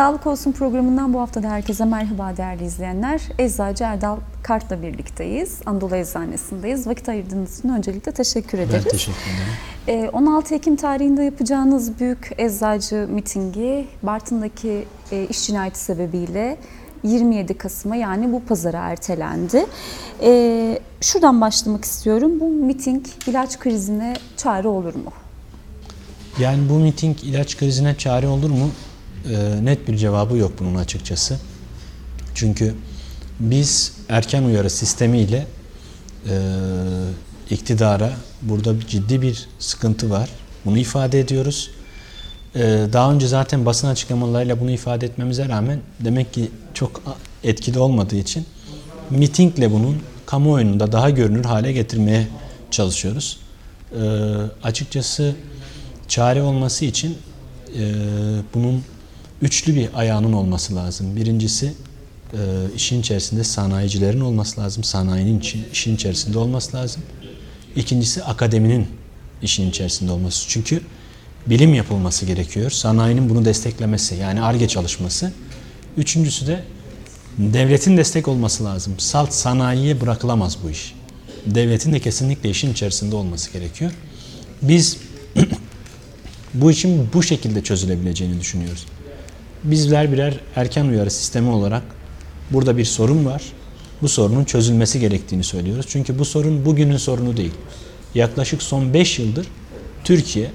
Sağlık Olsun programından bu hafta da herkese merhaba değerli izleyenler. Eczacı Erdal Kart'la birlikteyiz. Anadolu Eczanesindeyiz. Vakit ayırdığınız için öncelikle teşekkür ederiz. Ben teşekkür ederim. Ee, 16 Ekim tarihinde yapacağınız büyük eczacı mitingi Bartın'daki e, iş cinayeti sebebiyle 27 Kasım'a yani bu pazara ertelendi. Ee, şuradan başlamak istiyorum. Bu miting ilaç krizine çare olur mu? Yani bu miting ilaç krizine çare olur mu? Ee, net bir cevabı yok bunun açıkçası. Çünkü biz erken uyarı sistemiyle e, iktidara burada ciddi bir sıkıntı var. Bunu ifade ediyoruz. Ee, daha önce zaten basın açıklamalarıyla bunu ifade etmemize rağmen demek ki çok etkili olmadığı için mitingle bunun kamuoyunda daha görünür hale getirmeye çalışıyoruz. Ee, açıkçası çare olması için e, bunun üçlü bir ayağının olması lazım. Birincisi e, işin içerisinde sanayicilerin olması lazım. Sanayinin işin içerisinde olması lazım. İkincisi akademinin işin içerisinde olması. Çünkü bilim yapılması gerekiyor. Sanayinin bunu desteklemesi yani ARGE çalışması. Üçüncüsü de devletin destek olması lazım. Salt sanayiye bırakılamaz bu iş. Devletin de kesinlikle işin içerisinde olması gerekiyor. Biz bu işin bu şekilde çözülebileceğini düşünüyoruz. Bizler birer erken uyarı sistemi olarak burada bir sorun var. Bu sorunun çözülmesi gerektiğini söylüyoruz. Çünkü bu sorun bugünün sorunu değil. Yaklaşık son 5 yıldır Türkiye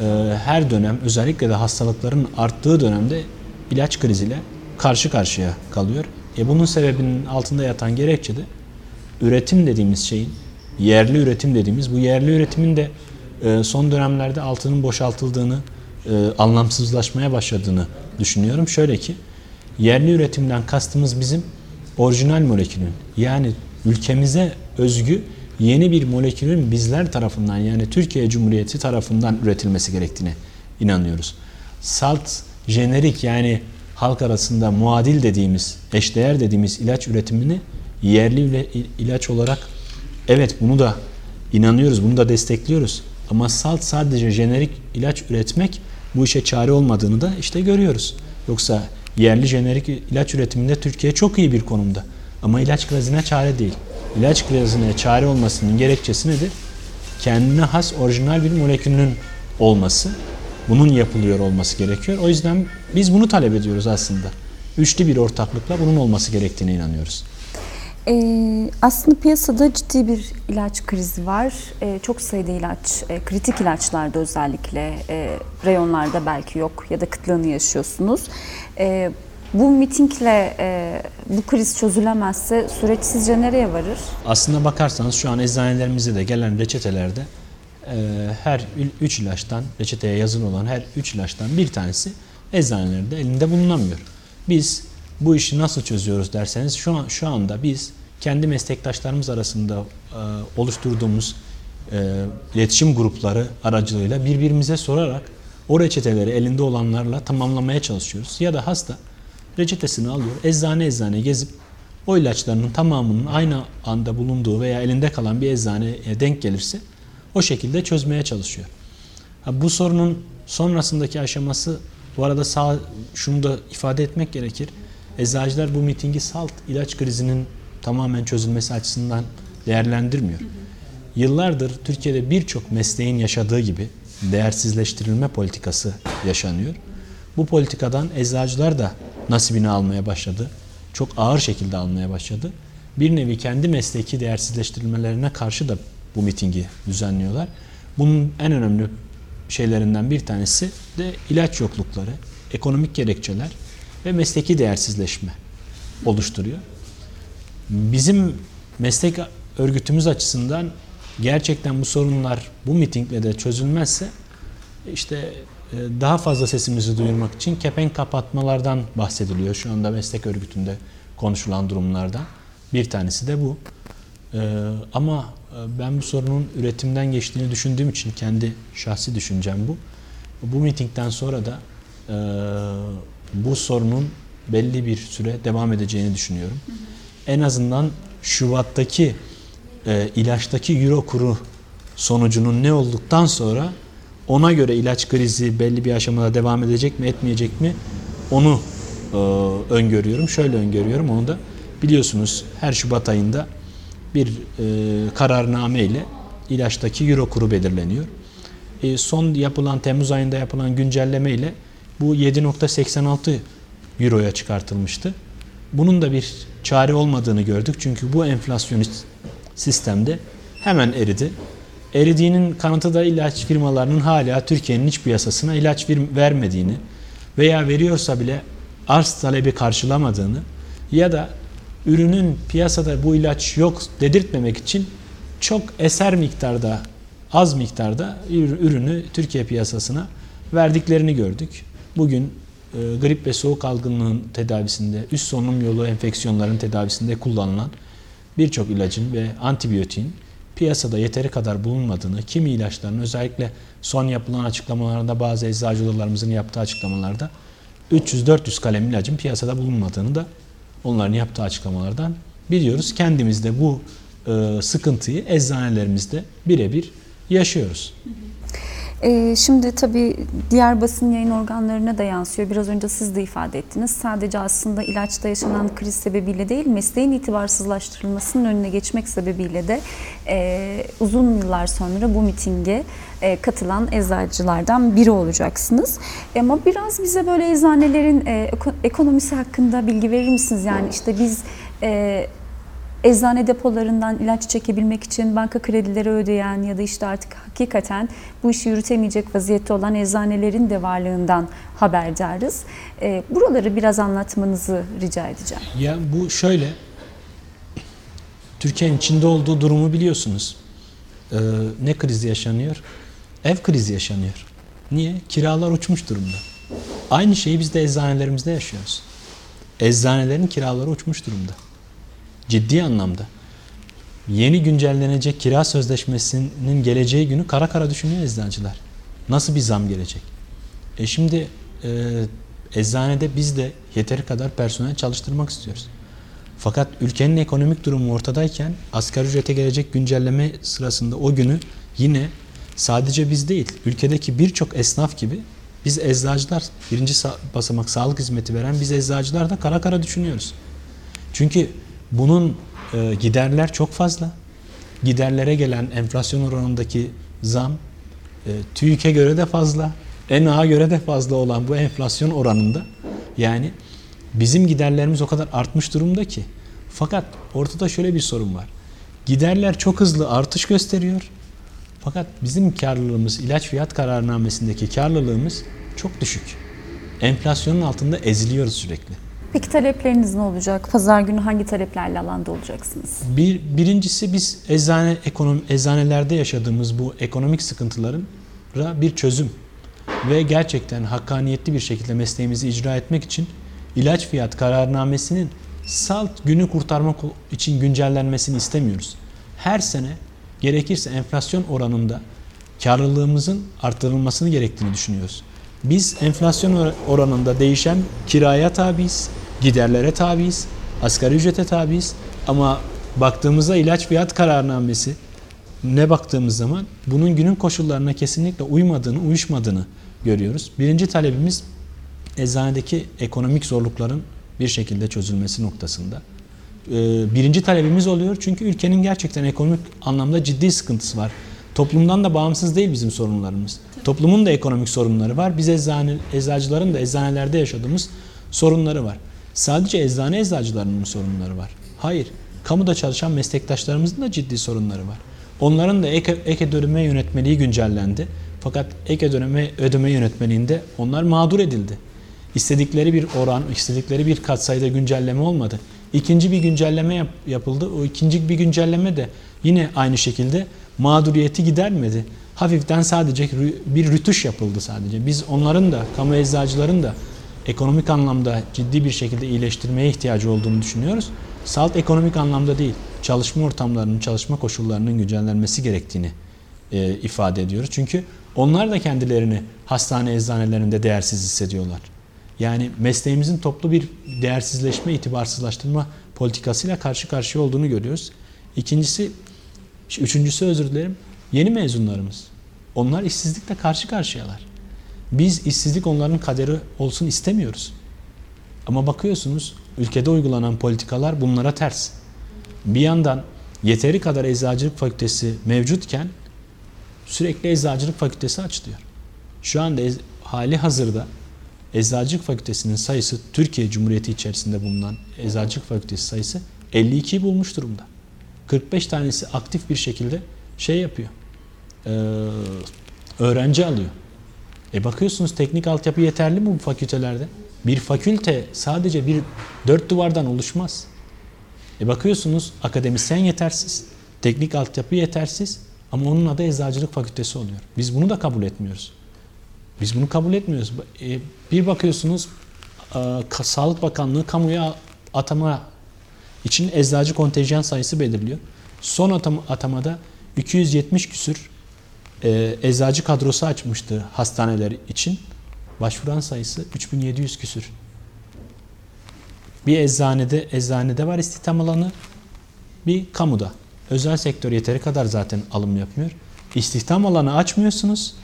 e, her dönem özellikle de hastalıkların arttığı dönemde ilaç kriziyle karşı karşıya kalıyor. E bunun sebebinin altında yatan gerekçe de üretim dediğimiz şeyin yerli üretim dediğimiz bu yerli üretimin de e, son dönemlerde altının boşaltıldığını, e, anlamsızlaşmaya başladığını düşünüyorum. Şöyle ki yerli üretimden kastımız bizim orijinal molekülün yani ülkemize özgü yeni bir molekülün bizler tarafından yani Türkiye Cumhuriyeti tarafından üretilmesi gerektiğine inanıyoruz. Salt jenerik yani halk arasında muadil dediğimiz, eşdeğer dediğimiz ilaç üretimini yerli ilaç olarak evet bunu da inanıyoruz, bunu da destekliyoruz. Ama salt sadece jenerik ilaç üretmek bu işe çare olmadığını da işte görüyoruz. Yoksa yerli jenerik ilaç üretiminde Türkiye çok iyi bir konumda. Ama ilaç krizine çare değil. İlaç krizine çare olmasının gerekçesi nedir? Kendine has orijinal bir molekülünün olması. Bunun yapılıyor olması gerekiyor. O yüzden biz bunu talep ediyoruz aslında. Üçlü bir ortaklıkla bunun olması gerektiğine inanıyoruz. Ee, aslında piyasada ciddi bir ilaç krizi var. Ee, çok sayıda ilaç, e, kritik ilaçlarda özellikle e, reyonlarda belki yok ya da kıtlığını yaşıyorsunuz. Ee, bu mitingle e, bu kriz çözülemezse süreç sizce nereye varır? Aslına bakarsanız şu an eczanelerimizde de gelen reçetelerde e, her 3 ilaçtan, reçeteye yazılı olan her 3 ilaçtan bir tanesi eczanelerde elinde bulunamıyor. Biz bu işi nasıl çözüyoruz derseniz şu an şu anda biz kendi meslektaşlarımız arasında e, oluşturduğumuz e, iletişim grupları aracılığıyla birbirimize sorarak o reçeteleri elinde olanlarla tamamlamaya çalışıyoruz. Ya da hasta reçetesini alıyor, eczane eczane gezip o ilaçlarının tamamının aynı anda bulunduğu veya elinde kalan bir eczaneye denk gelirse o şekilde çözmeye çalışıyor. Ha, bu sorunun sonrasındaki aşaması bu arada sağ, şunu da ifade etmek gerekir. Eczacılar bu mitingi salt ilaç krizinin tamamen çözülmesi açısından değerlendirmiyor. Yıllardır Türkiye'de birçok mesleğin yaşadığı gibi değersizleştirilme politikası yaşanıyor. Bu politikadan eczacılar da nasibini almaya başladı. Çok ağır şekilde almaya başladı. Bir nevi kendi mesleki değersizleştirilmelerine karşı da bu mitingi düzenliyorlar. Bunun en önemli şeylerinden bir tanesi de ilaç yoklukları, ekonomik gerekçeler ve mesleki değersizleşme oluşturuyor. Bizim meslek örgütümüz açısından gerçekten bu sorunlar bu mitingle de çözülmezse işte e, daha fazla sesimizi duyurmak için kepenk kapatmalardan bahsediliyor şu anda meslek örgütünde konuşulan durumlardan. Bir tanesi de bu. E, Ama e, ben bu sorunun üretimden geçtiğini düşündüğüm için kendi şahsi düşüncem bu. Bu mitingden sonra da bu sorunun belli bir süre devam edeceğini düşünüyorum. En azından Şubat'taki e, ilaçtaki euro kuru sonucunun ne olduktan sonra ona göre ilaç krizi belli bir aşamada devam edecek mi etmeyecek mi onu e, öngörüyorum. Şöyle öngörüyorum onu da biliyorsunuz her Şubat ayında bir e, kararname ile ilaçtaki euro kuru belirleniyor. E, son yapılan Temmuz ayında yapılan güncelleme ile bu 7.86 euroya çıkartılmıştı. Bunun da bir çare olmadığını gördük. Çünkü bu enflasyonist sistemde hemen eridi. Eridiğinin kanıtı da ilaç firmalarının hala Türkiye'nin iç piyasasına ilaç ver- vermediğini veya veriyorsa bile arz talebi karşılamadığını ya da ürünün piyasada bu ilaç yok dedirtmemek için çok eser miktarda, az miktarda ür- ürünü Türkiye piyasasına verdiklerini gördük. Bugün grip ve soğuk algınlığın tedavisinde, üst solunum yolu enfeksiyonların tedavisinde kullanılan birçok ilacın ve antibiyotiğin piyasada yeteri kadar bulunmadığını, kimi ilaçların özellikle son yapılan açıklamalarda bazı eczacılarımızın yaptığı açıklamalarda 300-400 kalem ilacın piyasada bulunmadığını da onların yaptığı açıklamalardan biliyoruz. Kendimiz de bu e, sıkıntıyı eczanelerimizde birebir yaşıyoruz. Ee, şimdi tabii diğer basın yayın organlarına da yansıyor. Biraz önce siz de ifade ettiniz. Sadece aslında ilaçta yaşanan kriz sebebiyle değil, mesleğin itibarsızlaştırılmasının önüne geçmek sebebiyle de e, uzun yıllar sonra bu mitinge e, katılan eczacılardan biri olacaksınız. Ama biraz bize böyle eczanelerin e, eko- ekonomisi hakkında bilgi verir misiniz? Yani işte biz eczane depolarından ilaç çekebilmek için banka kredileri ödeyen ya da işte artık hakikaten bu işi yürütemeyecek vaziyette olan eczanelerin de varlığından haberdarız. E, buraları biraz anlatmanızı rica edeceğim. Ya bu şöyle, Türkiye'nin içinde olduğu durumu biliyorsunuz. Ee, ne krizi yaşanıyor? Ev krizi yaşanıyor. Niye? Kiralar uçmuş durumda. Aynı şeyi biz de eczanelerimizde yaşıyoruz. Eczanelerin kiraları uçmuş durumda. Ciddi anlamda. Yeni güncellenecek kira sözleşmesinin geleceği günü kara kara düşünüyor eczacılar. Nasıl bir zam gelecek? E şimdi e, eczanede biz de yeteri kadar personel çalıştırmak istiyoruz. Fakat ülkenin ekonomik durumu ortadayken asgari ücrete gelecek güncelleme sırasında o günü yine sadece biz değil, ülkedeki birçok esnaf gibi biz eczacılar, birinci sa- basamak sağlık hizmeti veren biz eczacılar da kara kara düşünüyoruz. Çünkü bunun e, giderler çok fazla. Giderlere gelen enflasyon oranındaki zam e, TÜİK'e göre de fazla, ENA'ya göre de fazla olan bu enflasyon oranında yani bizim giderlerimiz o kadar artmış durumda ki. Fakat ortada şöyle bir sorun var. Giderler çok hızlı artış gösteriyor. Fakat bizim karlılığımız, ilaç fiyat kararnamesindeki karlılığımız çok düşük. Enflasyonun altında eziliyoruz sürekli. Peki talepleriniz ne olacak? Pazar günü hangi taleplerle alanda olacaksınız? Bir, birincisi biz eczane ekonomi, eczanelerde yaşadığımız bu ekonomik sıkıntıların bir çözüm ve gerçekten hakkaniyetli bir şekilde mesleğimizi icra etmek için ilaç fiyat kararnamesinin salt günü kurtarmak için güncellenmesini istemiyoruz. Her sene gerekirse enflasyon oranında karlılığımızın artırılmasını gerektiğini düşünüyoruz. Biz enflasyon or- oranında değişen kiraya tabiiz, giderlere tabiiz, asgari ücrete tabiiz ama baktığımızda ilaç fiyat kararnamesi ne baktığımız zaman bunun günün koşullarına kesinlikle uymadığını, uyuşmadığını görüyoruz. Birinci talebimiz eczanedeki ekonomik zorlukların bir şekilde çözülmesi noktasında. Ee, Birinci talebimiz oluyor çünkü ülkenin gerçekten ekonomik anlamda ciddi sıkıntısı var. Toplumdan da bağımsız değil bizim sorunlarımız. Toplumun da ekonomik sorunları var. Biz eczane, eczacıların da eczanelerde yaşadığımız sorunları var. Sadece eczane eczacılarının sorunları var? Hayır. Kamuda çalışan meslektaşlarımızın da ciddi sorunları var. Onların da ek, ek ödeme yönetmeliği güncellendi. Fakat ek ödeme, ödeme yönetmeliğinde onlar mağdur edildi. İstedikleri bir oran, istedikleri bir katsayıda güncelleme olmadı. İkinci bir güncelleme yap- yapıldı. O ikinci bir güncelleme de yine aynı şekilde mağduriyeti gidermedi. Hafiften sadece bir rütuş yapıldı sadece. Biz onların da, kamu eczacıların da ekonomik anlamda ciddi bir şekilde iyileştirmeye ihtiyacı olduğunu düşünüyoruz. Salt ekonomik anlamda değil, çalışma ortamlarının, çalışma koşullarının güncellenmesi gerektiğini e, ifade ediyoruz. Çünkü onlar da kendilerini hastane eczanelerinde değersiz hissediyorlar. Yani mesleğimizin toplu bir değersizleşme, itibarsızlaştırma politikasıyla karşı karşıya olduğunu görüyoruz. İkincisi, üçüncüsü özür dilerim, yeni mezunlarımız. Onlar işsizlikle karşı karşıyalar. Biz işsizlik onların kaderi olsun istemiyoruz. Ama bakıyorsunuz ülkede uygulanan politikalar bunlara ters. Bir yandan yeteri kadar eczacılık fakültesi mevcutken sürekli eczacılık fakültesi açılıyor. Şu anda hali hazırda eczacılık fakültesinin sayısı Türkiye Cumhuriyeti içerisinde bulunan eczacılık fakültesi sayısı 52'yi bulmuş durumda. 45 tanesi aktif bir şekilde şey yapıyor. Ee, öğrenci alıyor. E bakıyorsunuz teknik altyapı yeterli mi bu fakültelerde? Bir fakülte sadece bir dört duvardan oluşmaz. E bakıyorsunuz akademisyen yetersiz, teknik altyapı yetersiz ama onun adı eczacılık fakültesi oluyor. Biz bunu da kabul etmiyoruz. Biz bunu kabul etmiyoruz. E, bir bakıyorsunuz e, Sağlık Bakanlığı kamuya atama için eczacı kontenjan sayısı belirliyor. Son atama, atamada 270 küsür e, eczacı kadrosu açmıştı hastaneler için. Başvuran sayısı 3700 küsür. Bir eczanede eczanede var istihdam alanı, bir kamuda. Özel sektör yeteri kadar zaten alım yapmıyor. İstihdam alanı açmıyorsunuz.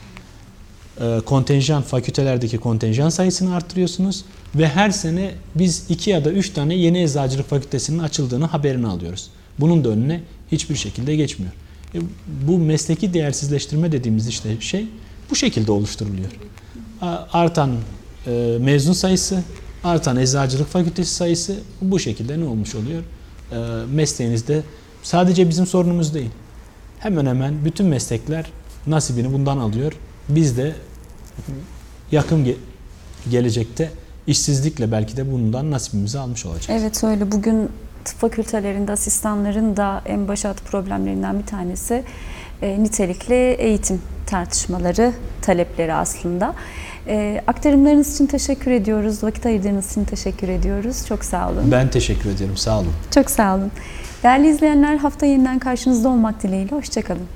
E, kontenjan, fakültelerdeki kontenjan sayısını arttırıyorsunuz ve her sene biz iki ya da üç tane yeni eczacılık fakültesinin açıldığını haberini alıyoruz. Bunun da önüne hiçbir şekilde geçmiyor. E, bu mesleki değersizleştirme dediğimiz işte şey bu şekilde oluşturuluyor. Artan e, mezun sayısı, artan eczacılık fakültesi sayısı bu şekilde ne olmuş oluyor? E, mesleğinizde sadece bizim sorunumuz değil. Hemen hemen bütün meslekler nasibini bundan alıyor. Biz de yakın ge- gelecekte işsizlikle belki de bundan nasibimizi almış olacağız. Evet öyle. Bugün tıp fakültelerinde asistanların da en başat problemlerinden bir tanesi e, nitelikli eğitim tartışmaları, talepleri aslında. E, aktarımlarınız için teşekkür ediyoruz. Vakit ayırdığınız için teşekkür ediyoruz. Çok sağ olun. Ben teşekkür ederim. Sağ olun. Çok sağ olun. Değerli izleyenler hafta yeniden karşınızda olmak dileğiyle. Hoşçakalın.